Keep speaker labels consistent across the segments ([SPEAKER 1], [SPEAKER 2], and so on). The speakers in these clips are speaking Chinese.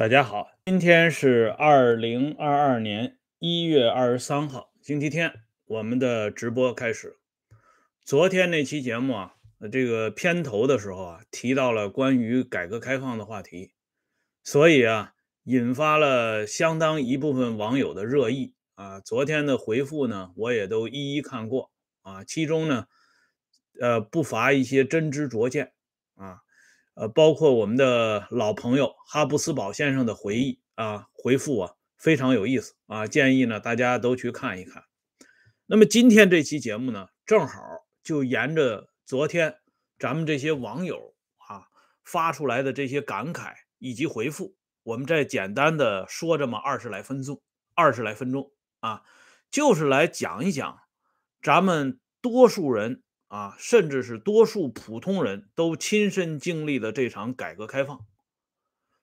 [SPEAKER 1] 大家好，今天是二零二二年一月二十三号，星期天，我们的直播开始。昨天那期节目啊，这个片头的时候啊，提到了关于改革开放的话题，所以啊，引发了相当一部分网友的热议啊。昨天的回复呢，我也都一一看过啊，其中呢，呃，不乏一些真知灼见啊。呃，包括我们的老朋友哈布斯堡先生的回忆啊，回复啊非常有意思啊，建议呢大家都去看一看。那么今天这期节目呢，正好就沿着昨天咱们这些网友啊发出来的这些感慨以及回复，我们再简单的说这么二十来分钟，二十来分钟啊，就是来讲一讲咱们多数人。啊，甚至是多数普通人都亲身经历的这场改革开放，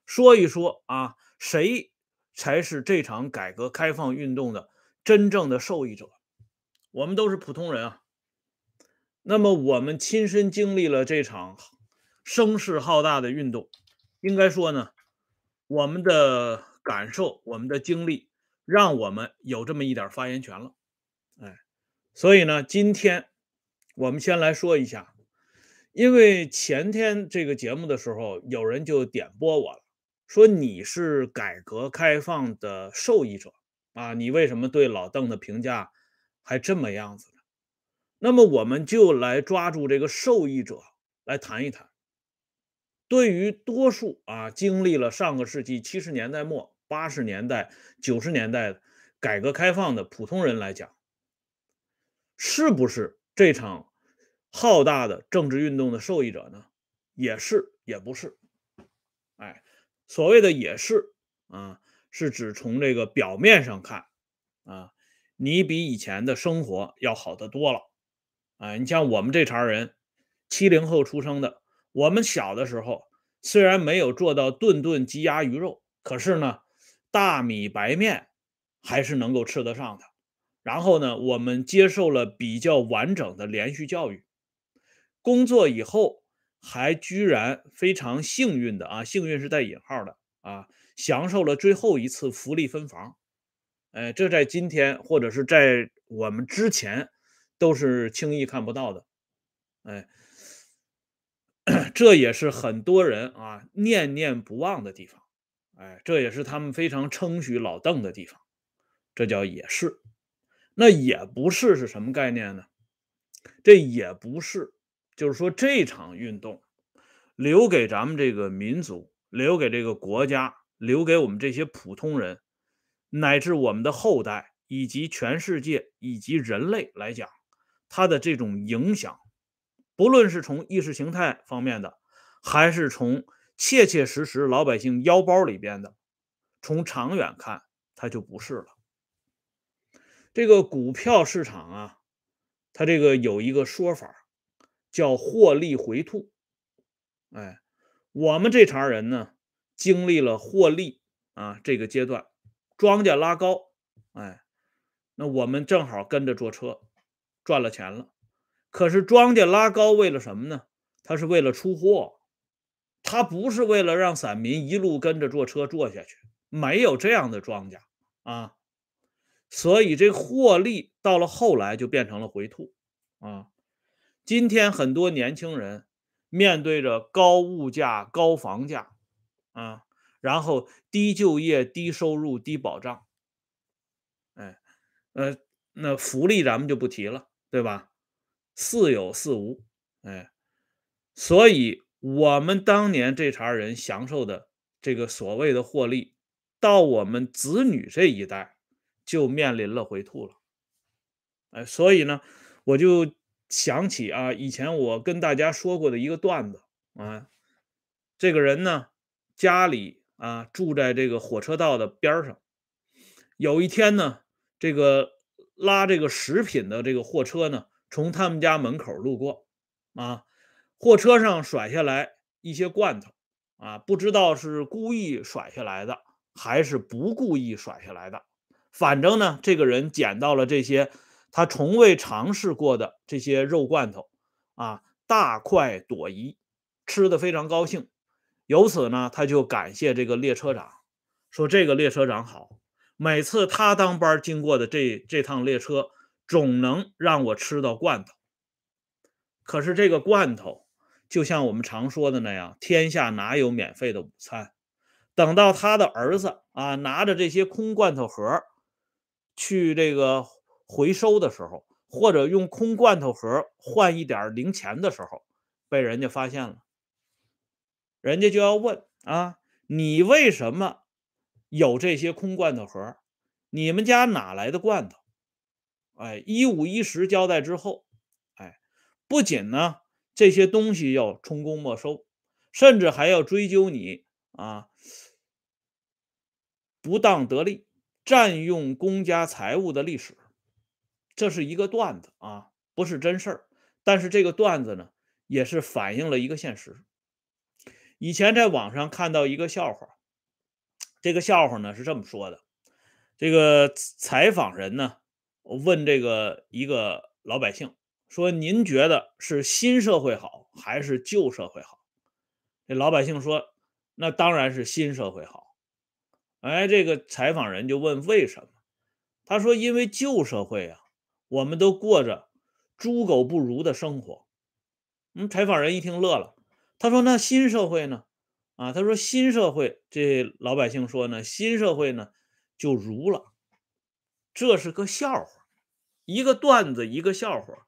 [SPEAKER 1] 说一说啊，谁才是这场改革开放运动的真正的受益者？我们都是普通人啊。那么我们亲身经历了这场声势浩大的运动，应该说呢，我们的感受、我们的经历，让我们有这么一点发言权了。哎，所以呢，今天。我们先来说一下，因为前天这个节目的时候，有人就点拨我了，说你是改革开放的受益者啊，你为什么对老邓的评价还这么样子呢？那么我们就来抓住这个受益者来谈一谈。对于多数啊经历了上个世纪七十年代末、八十年代、九十年代改革开放的普通人来讲，是不是这场？浩大的政治运动的受益者呢，也是也不是，哎，所谓的也是啊，是指从这个表面上看啊，你比以前的生活要好得多了，啊，你像我们这茬人，七零后出生的，我们小的时候虽然没有做到顿顿鸡鸭鱼肉，可是呢，大米白面还是能够吃得上的。然后呢，我们接受了比较完整的连续教育。工作以后，还居然非常幸运的啊，幸运是带引号的啊，享受了最后一次福利分房，哎，这在今天或者是在我们之前都是轻易看不到的，哎，这也是很多人啊念念不忘的地方，哎，这也是他们非常称许老邓的地方，这叫也是，那也不是是什么概念呢？这也不是。就是说，这场运动留给咱们这个民族，留给这个国家，留给我们这些普通人，乃至我们的后代，以及全世界以及人类来讲，它的这种影响，不论是从意识形态方面的，还是从切切实实老百姓腰包里边的，从长远看，它就不是了。这个股票市场啊，它这个有一个说法。叫获利回吐，哎，我们这茬人呢，经历了获利啊这个阶段，庄稼拉高，哎，那我们正好跟着坐车，赚了钱了。可是庄稼拉高为了什么呢？它是为了出货，它不是为了让散民一路跟着坐车坐下去，没有这样的庄稼啊。所以这获利到了后来就变成了回吐啊。今天很多年轻人面对着高物价、高房价，啊，然后低就业、低收入、低保障，哎，呃，那福利咱们就不提了，对吧？似有似无，哎，所以我们当年这茬人享受的这个所谓的获利，到我们子女这一代就面临了回吐了，哎，所以呢，我就。想起啊，以前我跟大家说过的一个段子啊，这个人呢，家里啊住在这个火车道的边上。有一天呢，这个拉这个食品的这个货车呢，从他们家门口路过啊，货车上甩下来一些罐头啊，不知道是故意甩下来的还是不故意甩下来的，反正呢，这个人捡到了这些。他从未尝试过的这些肉罐头，啊，大快朵颐，吃的非常高兴。由此呢，他就感谢这个列车长说这个列车长好，每次他当班经过的这这趟列车，总能让我吃到罐头。可是这个罐头，就像我们常说的那样，天下哪有免费的午餐？等到他的儿子啊拿着这些空罐头盒去这个回收的时候，或者用空罐头盒换一点零钱的时候，被人家发现了，人家就要问啊，你为什么有这些空罐头盒？你们家哪来的罐头？哎，一五一十交代之后，哎，不仅呢这些东西要充公没收，甚至还要追究你啊。不当得利、占用公家财物的历史，这是一个段子啊，不是真事儿。但是这个段子呢，也是反映了一个现实。以前在网上看到一个笑话，这个笑话呢是这么说的：这个采访人呢问这个一个老百姓说：“您觉得是新社会好还是旧社会好？”这老百姓说：“那当然是新社会好。”哎，这个采访人就问为什么？他说：“因为旧社会啊，我们都过着猪狗不如的生活。”嗯，采访人一听乐了，他说：“那新社会呢？”啊，他说：“新社会，这老百姓说呢，新社会呢就如了。”这是个笑话，一个段子，一个笑话，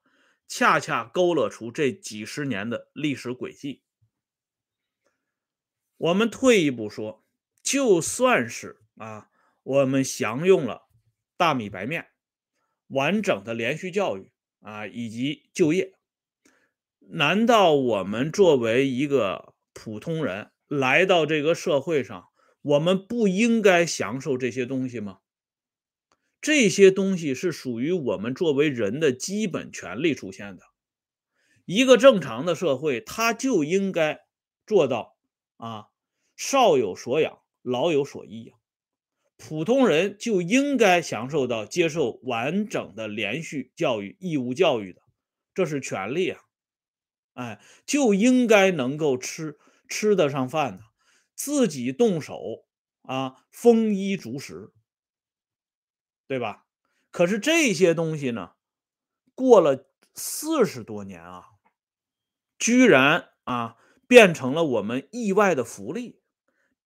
[SPEAKER 1] 恰恰勾勒出这几十年的历史轨迹。我们退一步说。就算是啊，我们享用了大米白面、完整的连续教育啊，以及就业，难道我们作为一个普通人来到这个社会上，我们不应该享受这些东西吗？这些东西是属于我们作为人的基本权利出现的。一个正常的社会，它就应该做到啊，少有所养。老有所依呀，普通人就应该享受到接受完整的连续教育、义务教育的，这是权利啊！哎，就应该能够吃吃得上饭的，自己动手啊，丰衣足食，对吧？可是这些东西呢，过了四十多年啊，居然啊变成了我们意外的福利。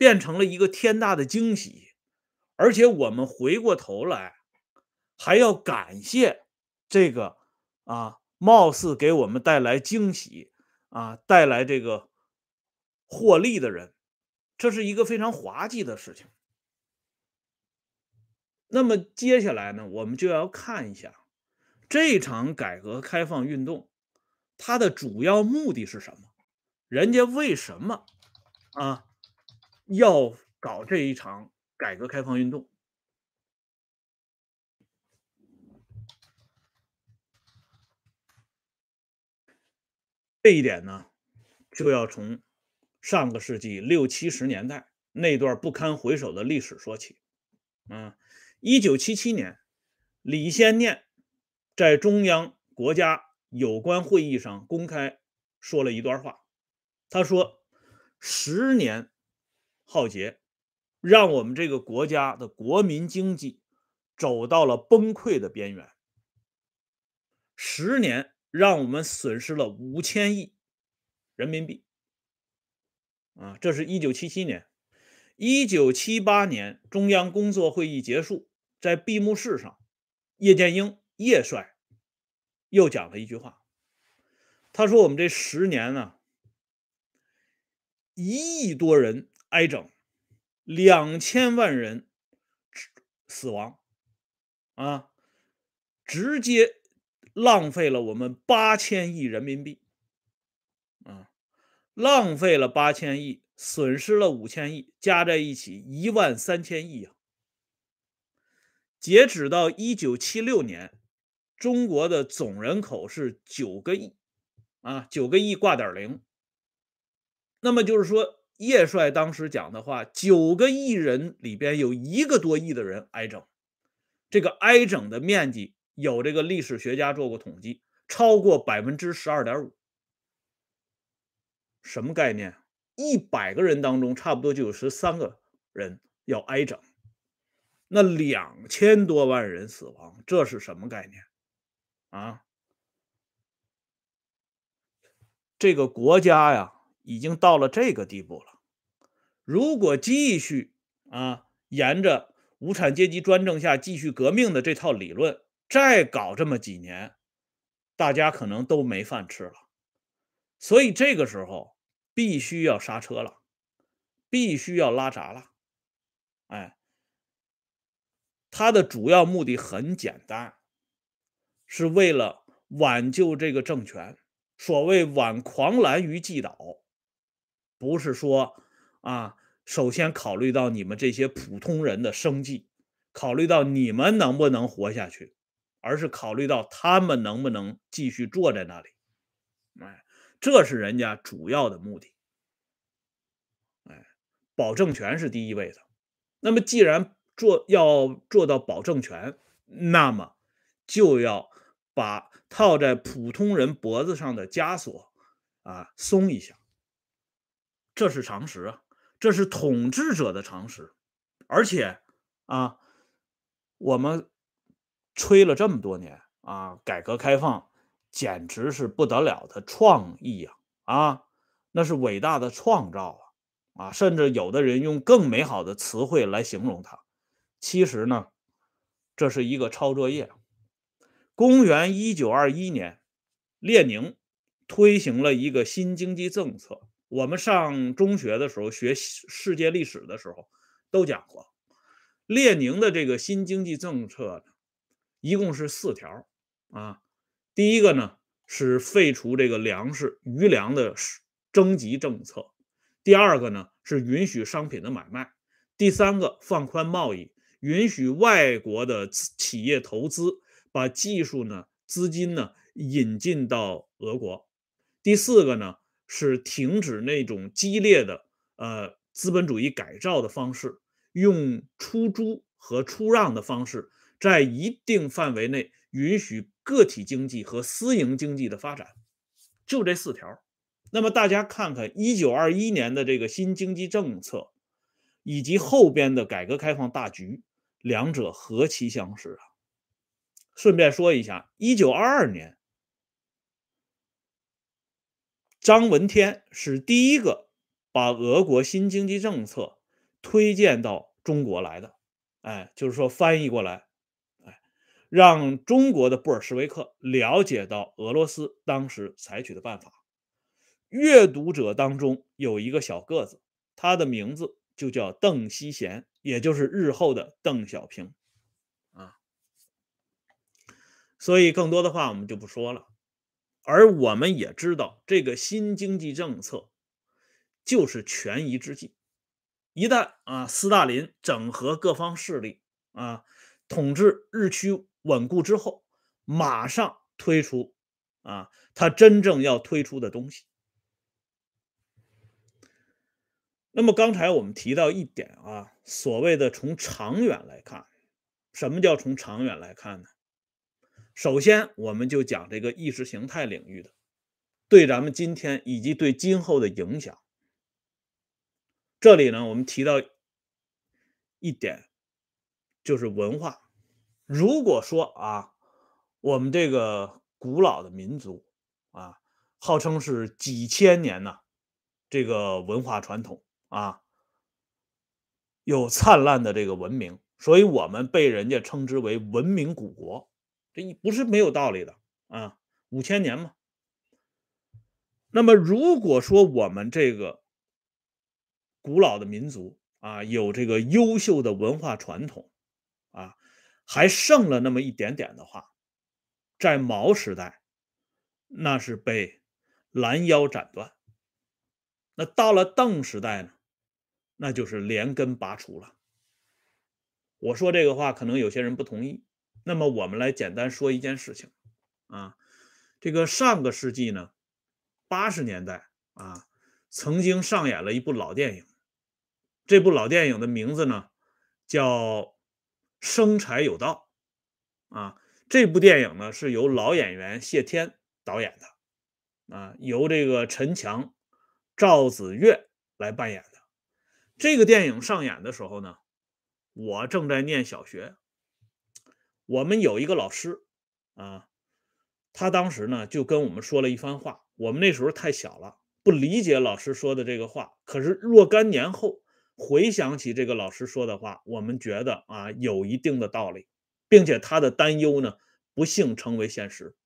[SPEAKER 1] 变成了一个天大的惊喜，而且我们回过头来还要感谢这个啊，貌似给我们带来惊喜啊，带来这个获利的人，这是一个非常滑稽的事情。那么接下来呢，我们就要看一下这场改革开放运动它的主要目的是什么？人家为什么啊？要搞这一场改革开放运动，这一点呢，就要从上个世纪六七十年代那段不堪回首的历史说起。啊，一九七七年，李先念在中央国家有关会议上公开说了一段话，他说：“十年。”浩劫，让我们这个国家的国民经济走到了崩溃的边缘。十年，让我们损失了五千亿人民币。啊，这是一九七七年。一九七八年，中央工作会议结束，在闭幕式上，叶剑英叶帅又讲了一句话。他说：“我们这十年呢，一亿多人。”挨整，两千万人死亡，啊，直接浪费了我们八千亿人民币，啊，浪费了八千亿，损失了五千亿，加在一起一万三千亿啊！截止到一九七六年，中国的总人口是九个亿，啊，九个亿挂点零，那么就是说。叶帅当时讲的话：“九个亿人里边有一个多亿的人挨整，这个挨整的面积有这个历史学家做过统计，超过百分之十二点五。什么概念？一百个人当中，差不多就有十三个人要挨整。那两千多万人死亡，这是什么概念啊？这个国家呀，已经到了这个地步了。如果继续啊，沿着无产阶级专政下继续革命的这套理论，再搞这么几年，大家可能都没饭吃了。所以这个时候必须要刹车了，必须要拉闸了。哎，他的主要目的很简单，是为了挽救这个政权。所谓挽狂澜于既倒，不是说啊，首先考虑到你们这些普通人的生计，考虑到你们能不能活下去，而是考虑到他们能不能继续坐在那里。哎，这是人家主要的目的。哎，保证权是第一位的。那么，既然做要做到保证权，那么就要把。套在普通人脖子上的枷锁啊，松一下，这是常识啊，这是统治者的常识。而且啊，我们吹了这么多年啊，改革开放简直是不得了的创意啊啊，那是伟大的创造啊啊，甚至有的人用更美好的词汇来形容它。其实呢，这是一个抄作业。公元一九二一年，列宁推行了一个新经济政策。我们上中学的时候学世界历史的时候都讲过，列宁的这个新经济政策呢，一共是四条啊。第一个呢是废除这个粮食余粮的征集政策，第二个呢是允许商品的买卖，第三个放宽贸易，允许外国的企业投资。把技术呢、资金呢引进到俄国。第四个呢是停止那种激烈的呃资本主义改造的方式，用出租和出让的方式，在一定范围内允许个体经济和私营经济的发展。就这四条。那么大家看看一九二一年的这个新经济政策，以及后边的改革开放大局，两者何其相似啊！顺便说一下，一九二二年，张闻天是第一个把俄国新经济政策推荐到中国来的。哎，就是说翻译过来，哎，让中国的布尔什维克了解到俄罗斯当时采取的办法。阅读者当中有一个小个子，他的名字就叫邓锡贤，也就是日后的邓小平。啊所以，更多的话我们就不说了。而我们也知道，这个新经济政策就是权宜之计。一旦啊，斯大林整合各方势力啊，统治日趋稳固之后，马上推出啊，他真正要推出的东西。那么刚才我们提到一点啊，所谓的从长远来看，什么叫从长远来看呢？首先，我们就讲这个意识形态领域的对咱们今天以及对今后的影响。这里呢，我们提到一点，就是文化。如果说啊，我们这个古老的民族啊，号称是几千年呢，这个文化传统啊，有灿烂的这个文明，所以我们被人家称之为文明古国。这不是没有道理的啊，五千年嘛。那么，如果说我们这个古老的民族啊，有这个优秀的文化传统啊，还剩了那么一点点的话，在毛时代，那是被拦腰斩断；那到了邓时代呢，那就是连根拔除了。我说这个话，可能有些人不同意。那么我们来简单说一件事情，啊，这个上个世纪呢，八十年代啊，曾经上演了一部老电影，这部老电影的名字呢叫《生财有道》，啊，这部电影呢是由老演员谢天导演的，啊，由这个陈强、赵子越来扮演的。这个电影上演的时候呢，我正在念小学，我们有一个老师啊，他当时呢就跟我们说了一番话。我们那时候太小了，不理解老师说的这个话。可是若干年后回想起这个老师说的话，我们觉得啊有一定的道理，并且他的担忧呢不幸成为现实。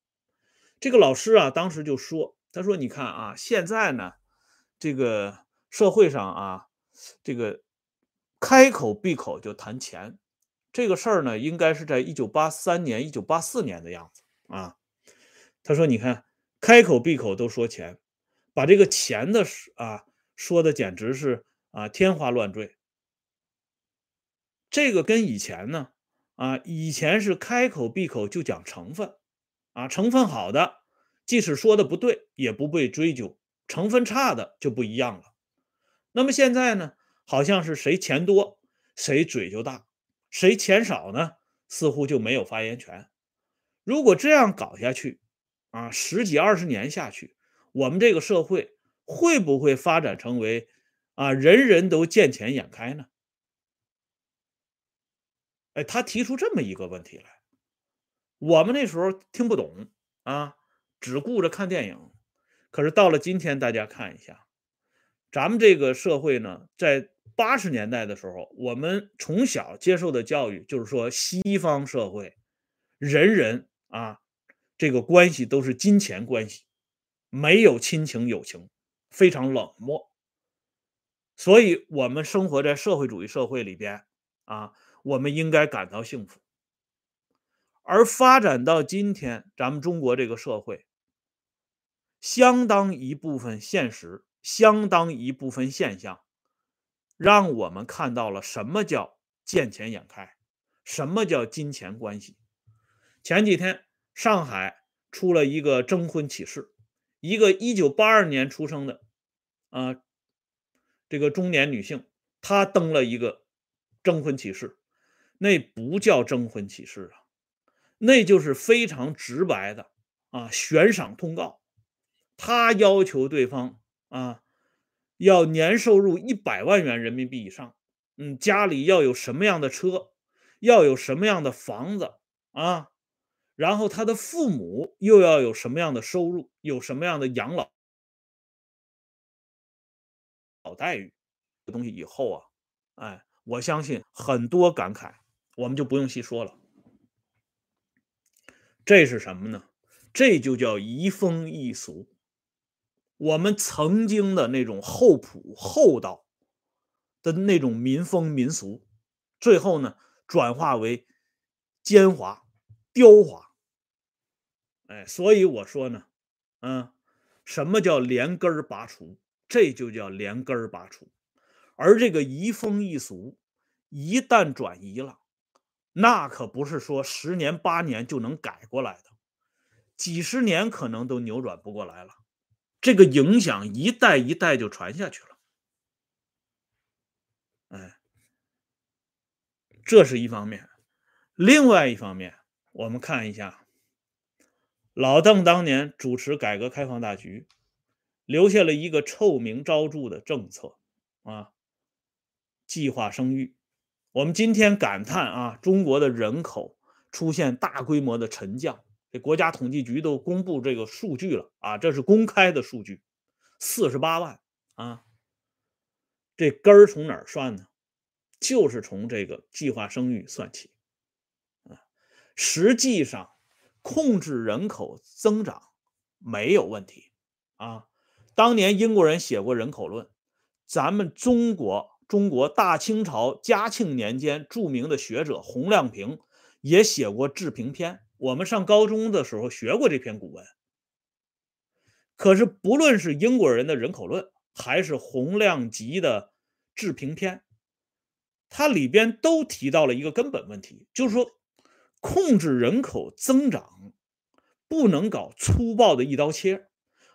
[SPEAKER 1] 这个老师啊当时就说：“他说你看啊，现在呢这个社会上啊这个。”开口闭口就谈钱，这个事儿呢，应该是在一九八三年、一九八四年的样子啊。他说：“你看，开口闭口都说钱，把这个钱的啊说的简直是啊天花乱坠。这个跟以前呢啊，以前是开口闭口就讲成分啊，成分好的，即使说的不对也不被追究；成分差的就不一样了。那么现在呢？”好像是谁钱多谁嘴就大，谁钱少呢，似乎就没有发言权。如果这样搞下去，啊，十几二十年下去，我们这个社会会不会发展成为啊人人都见钱眼开呢？哎，他提出这么一个问题来，我们那时候听不懂啊，只顾着看电影。可是到了今天，大家看一下，咱们这个社会呢，在。八十年代的时候，我们从小接受的教育就是说，西方社会人人啊，这个关系都是金钱关系，没有亲情友情，非常冷漠。所以，我们生活在社会主义社会里边啊，我们应该感到幸福。而发展到今天，咱们中国这个社会，相当一部分现实，相当一部分现象。让我们看到了什么叫见钱眼开，什么叫金钱关系。前几天上海出了一个征婚启事，一个一九八二年出生的啊，这个中年女性，她登了一个征婚启事，那不叫征婚启事啊，那就是非常直白的啊悬赏通告，她要求对方啊。要年收入一百万元人民币以上，嗯，家里要有什么样的车，要有什么样的房子啊，然后他的父母又要有什么样的收入，有什么样的养老好待遇，这东西以后啊，哎，我相信很多感慨，我们就不用细说了。这是什么呢？这就叫移风易俗。我们曾经的那种厚朴厚道的那种民风民俗，最后呢转化为奸猾刁滑。哎，所以我说呢，嗯，什么叫连根拔除？这就叫连根拔除。而这个移风易俗，一旦转移了，那可不是说十年八年就能改过来的，几十年可能都扭转不过来了。这个影响一代一代就传下去了，哎，这是一方面。另外一方面，我们看一下，老邓当年主持改革开放大局，留下了一个臭名昭著的政策啊，计划生育。我们今天感叹啊，中国的人口出现大规模的沉降。这国家统计局都公布这个数据了啊，这是公开的数据，四十八万啊。这根儿从哪儿算呢？就是从这个计划生育算起啊。实际上，控制人口增长没有问题啊。当年英国人写过人口论，咱们中国中国大清朝嘉庆年间著名的学者洪亮平也写过治平篇。我们上高中的时候学过这篇古文，可是不论是英国人的人口论，还是洪亮吉的治平篇，它里边都提到了一个根本问题，就是说控制人口增长不能搞粗暴的一刀切，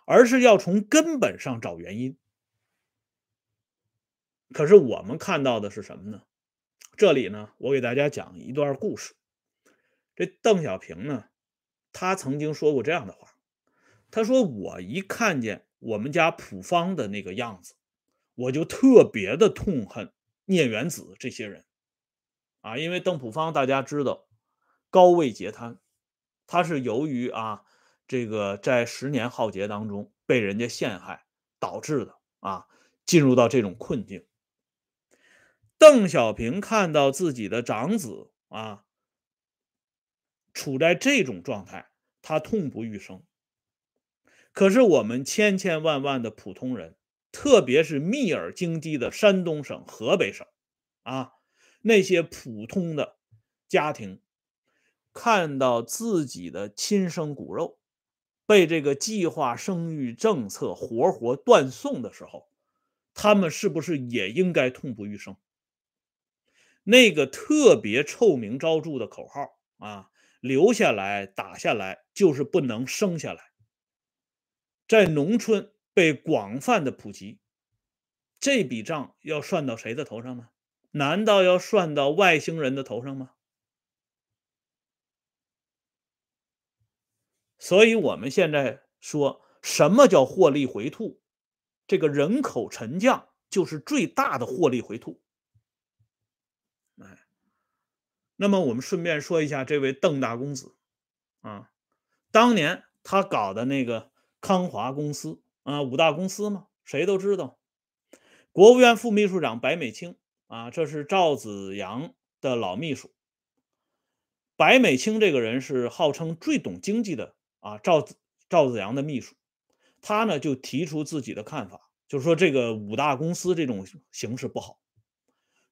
[SPEAKER 1] 而是要从根本上找原因。可是我们看到的是什么呢？这里呢，我给大家讲一段故事。这邓小平呢，他曾经说过这样的话，他说：“我一看见我们家普方的那个样子，我就特别的痛恨聂元子这些人。啊，因为邓普方大家知道高位截瘫，他是由于啊这个在十年浩劫当中被人家陷害导致的啊，进入到这种困境。邓小平看到自己的长子啊处在这种状态，他痛不欲生。可是我们千千万万的普通人，特别是密尔京畿的山东省、河北省啊，那些普通的家庭，看到自己的亲生骨肉被这个计划生育政策活活断送的时候，他们是不是也应该痛不欲生？那个特别臭名昭著的口号啊，留下来打下来就是不能生下来，在农村被广泛的普及，这笔账要算到谁的头上呢？难道要算到外星人的头上吗？所以，我们现在说什么叫获利回吐？这个人口沉降就是最大的获利回吐。那么我们顺便说一下这位邓大公子，啊，当年他搞的那个康华公司啊，五大公司嘛，谁都知道。国务院副秘书长白美清啊，这是赵子阳的老秘书。白美清这个人是号称最懂经济的啊，赵子赵子阳的秘书，他呢就提出自己的看法，就是说这个五大公司这种形式不好，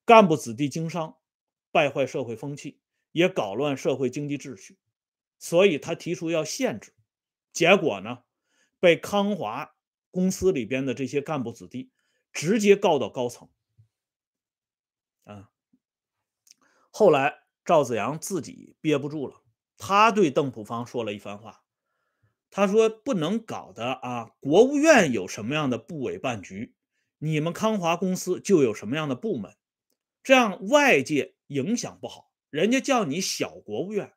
[SPEAKER 1] 干部子弟经商。败坏社会风气，也搞乱社会经济秩序，所以他提出要限制。结果呢，被康华公司里边的这些干部子弟直接告到高层。啊，后来赵子阳自己憋不住了，他对邓普方说了一番话。他说：“不能搞的啊，国务院有什么样的部委办局，你们康华公司就有什么样的部门，这样外界。”影响不好，人家叫你小国务院，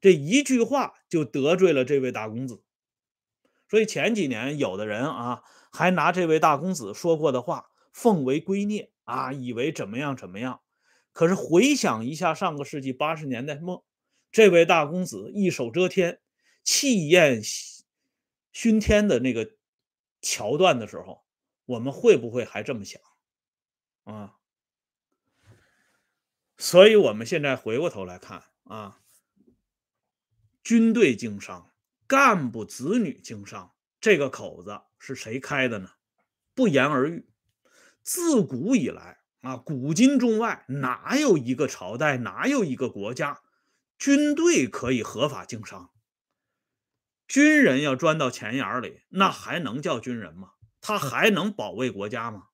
[SPEAKER 1] 这一句话就得罪了这位大公子。所以前几年有的人啊，还拿这位大公子说过的话奉为圭臬啊，以为怎么样怎么样。可是回想一下上个世纪八十年代末，这位大公子一手遮天、气焰熏天的那个桥段的时候，我们会不会还这么想啊？所以，我们现在回过头来看啊，军队经商、干部子女经商这个口子是谁开的呢？不言而喻。自古以来啊，古今中外哪有一个朝代，哪有一个国家，军队可以合法经商？军人要钻到钱眼里，那还能叫军人吗？他还能保卫国家吗？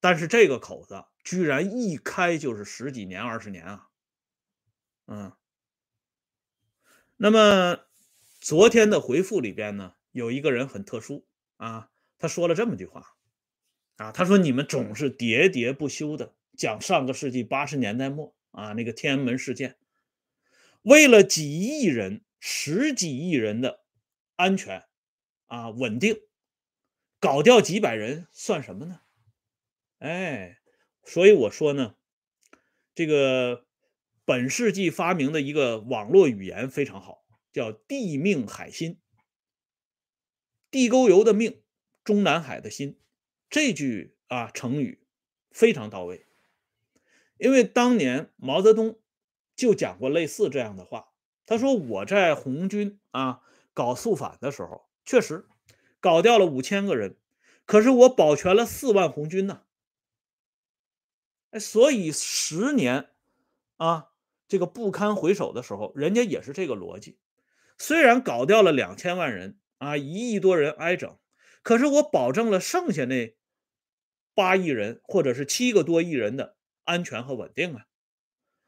[SPEAKER 1] 但是这个口子。居然一开就是十几年、二十年啊！嗯，那么昨天的回复里边呢，有一个人很特殊啊，他说了这么句话啊，他说：“你们总是喋喋不休的讲上个世纪八十年代末啊那个天安门事件，为了几亿人、十几亿人的安全啊稳定，搞掉几百人算什么呢？”哎。所以我说呢，这个本世纪发明的一个网络语言非常好，叫“地命海心”。地沟油的命，中南海的心，这句啊成语非常到位。因为当年毛泽东就讲过类似这样的话，他说：“我在红军啊搞肃反的时候，确实搞掉了五千个人，可是我保全了四万红军呢。”所以十年啊，这个不堪回首的时候，人家也是这个逻辑。虽然搞掉了两千万人啊，一亿多人挨整，可是我保证了剩下那八亿人或者是七个多亿人的安全和稳定啊，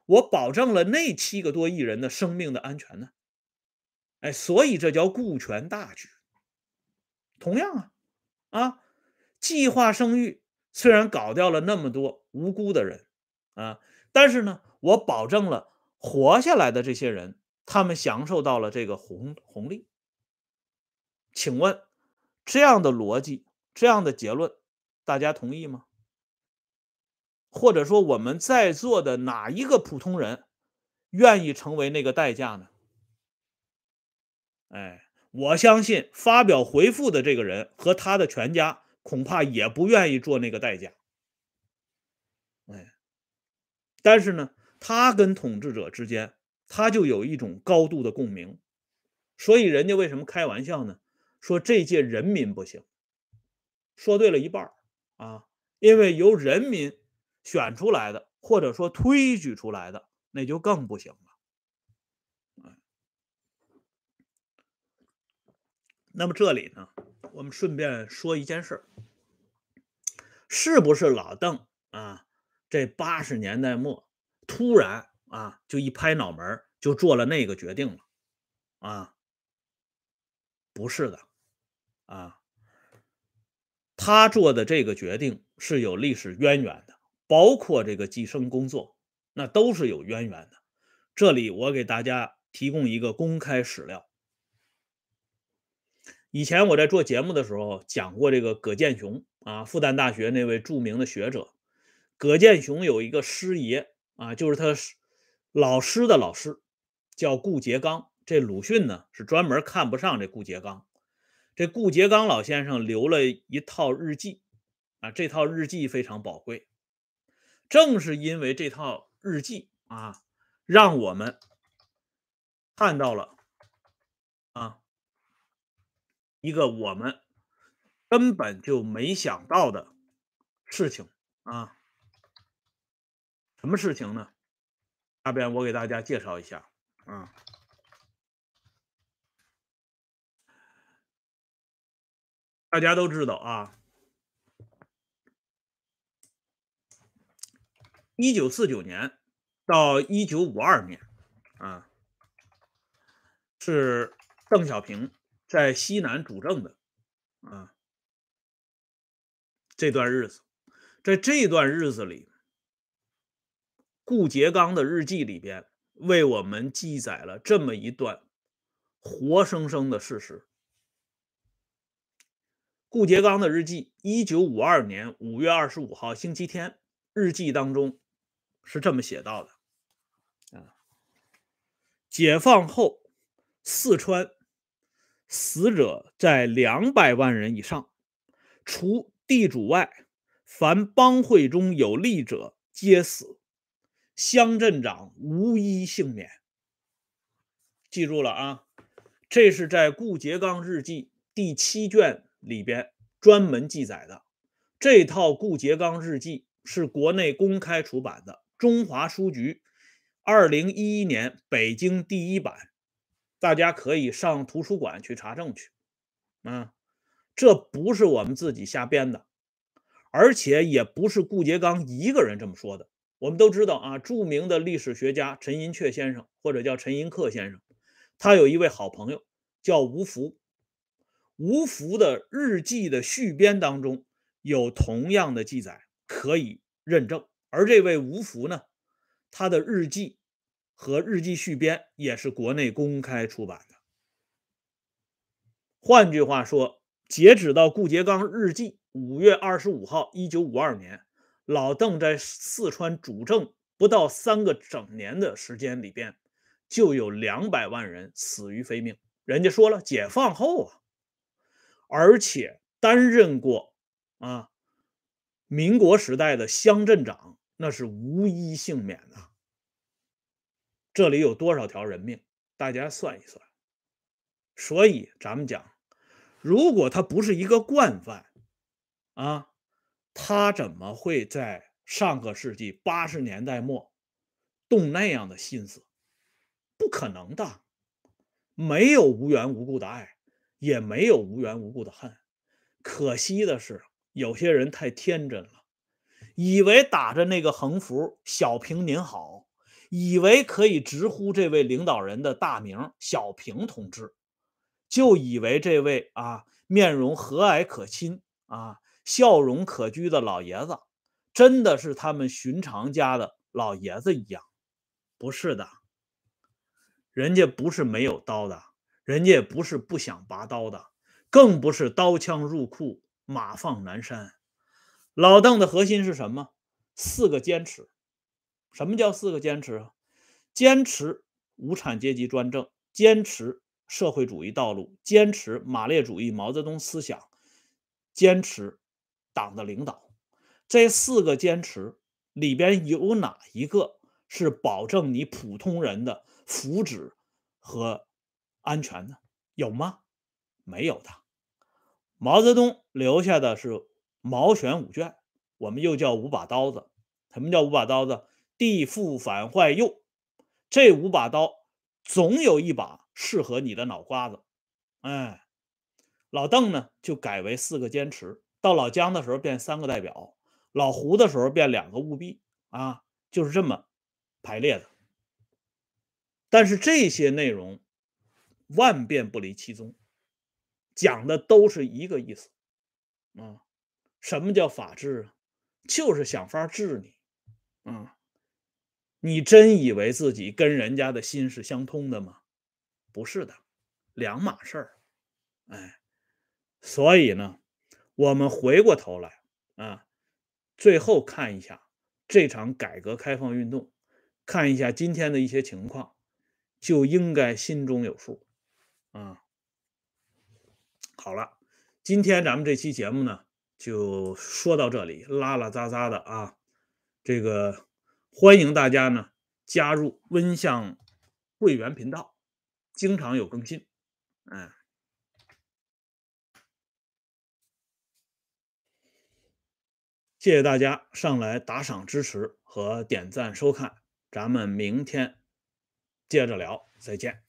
[SPEAKER 1] 我保证了那七个多亿人的生命的安全呢。哎，所以这叫顾全大局。同样啊，啊，计划生育。虽然搞掉了那么多无辜的人，啊，但是呢，我保证了活下来的这些人，他们享受到了这个红红利。请问，这样的逻辑，这样的结论，大家同意吗？或者说我们在座的哪一个普通人愿意成为那个代价呢？哎，我相信发表回复的这个人和他的全家恐怕也不愿意做那个代价。哎，但是呢，他跟统治者之间，他就有一种高度的共鸣，所以人家为什么开玩笑呢？说这届人民不行，说对了一半啊，因为由人民选出来的，或者说推举出来的，那就更不行。那么这里呢，我们顺便说一件事儿，是不是老邓啊？这八十年代末突然啊，就一拍脑门就做了那个决定了啊？不是的啊，他做的这个决定是有历史渊源的，包括这个计生工作，那都是有渊源的。这里我给大家提供一个公开史料。以前我在做节目的时候讲过这个葛剑雄啊，复旦大学那位著名的学者。葛剑雄有一个师爷啊，就是他老师的老师，叫顾颉刚。这鲁迅呢是专门看不上这顾颉刚。这顾颉刚老先生留了一套日记啊，这套日记非常宝贵。正是因为这套日记啊，让我们看到了啊。一个我们根本就没想到的事情啊！什么事情呢？下边我给大家介绍一下啊。大家都知道啊，一九四九年到一九五二年啊，是邓小平。在西南主政的啊这段日子，在这段日子里，顾颉刚的日记里边为我们记载了这么一段活生生的事实。顾颉刚的日记，一九五二年五月二十五号星期天，日记当中是这么写到的：啊，解放后，四川。死者在两百万人以上，除地主外，凡帮会中有利者皆死，乡镇长无一幸免。记住了啊，这是在顾颉刚日记第七卷里边专门记载的。这套顾颉刚日记是国内公开出版的，中华书局二零一一年北京第一版。大家可以上图书馆去查证去，啊，这不是我们自己瞎编的，而且也不是顾颉刚一个人这么说的。我们都知道啊，著名的历史学家陈寅恪先生，或者叫陈寅恪先生，他有一位好朋友叫吴福，吴福的日记的续编当中有同样的记载可以认证。而这位吴福呢，他的日记。和日记续编也是国内公开出版的。换句话说，截止到顾颉刚日记五月二十五号，一九五二年，老邓在四川主政不到三个整年的时间里边，就有两百万人死于非命。人家说了，解放后啊，而且担任过啊民国时代的乡镇长，那是无一幸免的。这里有多少条人命？大家算一算。所以咱们讲，如果他不是一个惯犯，啊，他怎么会在上个世纪八十年代末动那样的心思？不可能的。没有无缘无故的爱，也没有无缘无故的恨。可惜的是，有些人太天真了，以为打着那个横幅“小平您好”。以为可以直呼这位领导人的大名“小平同志”，就以为这位啊面容和蔼可亲啊笑容可掬的老爷子，真的是他们寻常家的老爷子一样？不是的，人家不是没有刀的，人家也不是不想拔刀的，更不是刀枪入库马放南山。老邓的核心是什么？四个坚持。什么叫四个坚持啊？坚持无产阶级专政，坚持社会主义道路，坚持马列主义毛泽东思想，坚持党的领导。这四个坚持里边有哪一个是保证你普通人的福祉和安全呢？有吗？没有的。毛泽东留下的是毛选五卷，我们又叫五把刀子。什么叫五把刀子？地富反坏右，这五把刀总有一把适合你的脑瓜子。哎，老邓呢就改为四个坚持，到老姜的时候变三个代表，老胡的时候变两个务必啊，就是这么排列的。但是这些内容万变不离其宗。讲的都是一个意思，啊，什么叫法治啊？就是想法治你，啊，你真以为自己跟人家的心是相通的吗？不是的，两码事儿，哎，所以呢，我们回过头来啊，最后看一下这场改革开放运动，看一下今天的一些情况，就应该心中有数，啊。好了，今天咱们这期节目呢，就说到这里，拉拉杂杂的啊。这个欢迎大家呢加入温相会员频道，经常有更新。嗯，谢谢大家上来打赏支持和点赞收看，咱们明天接着聊，再见。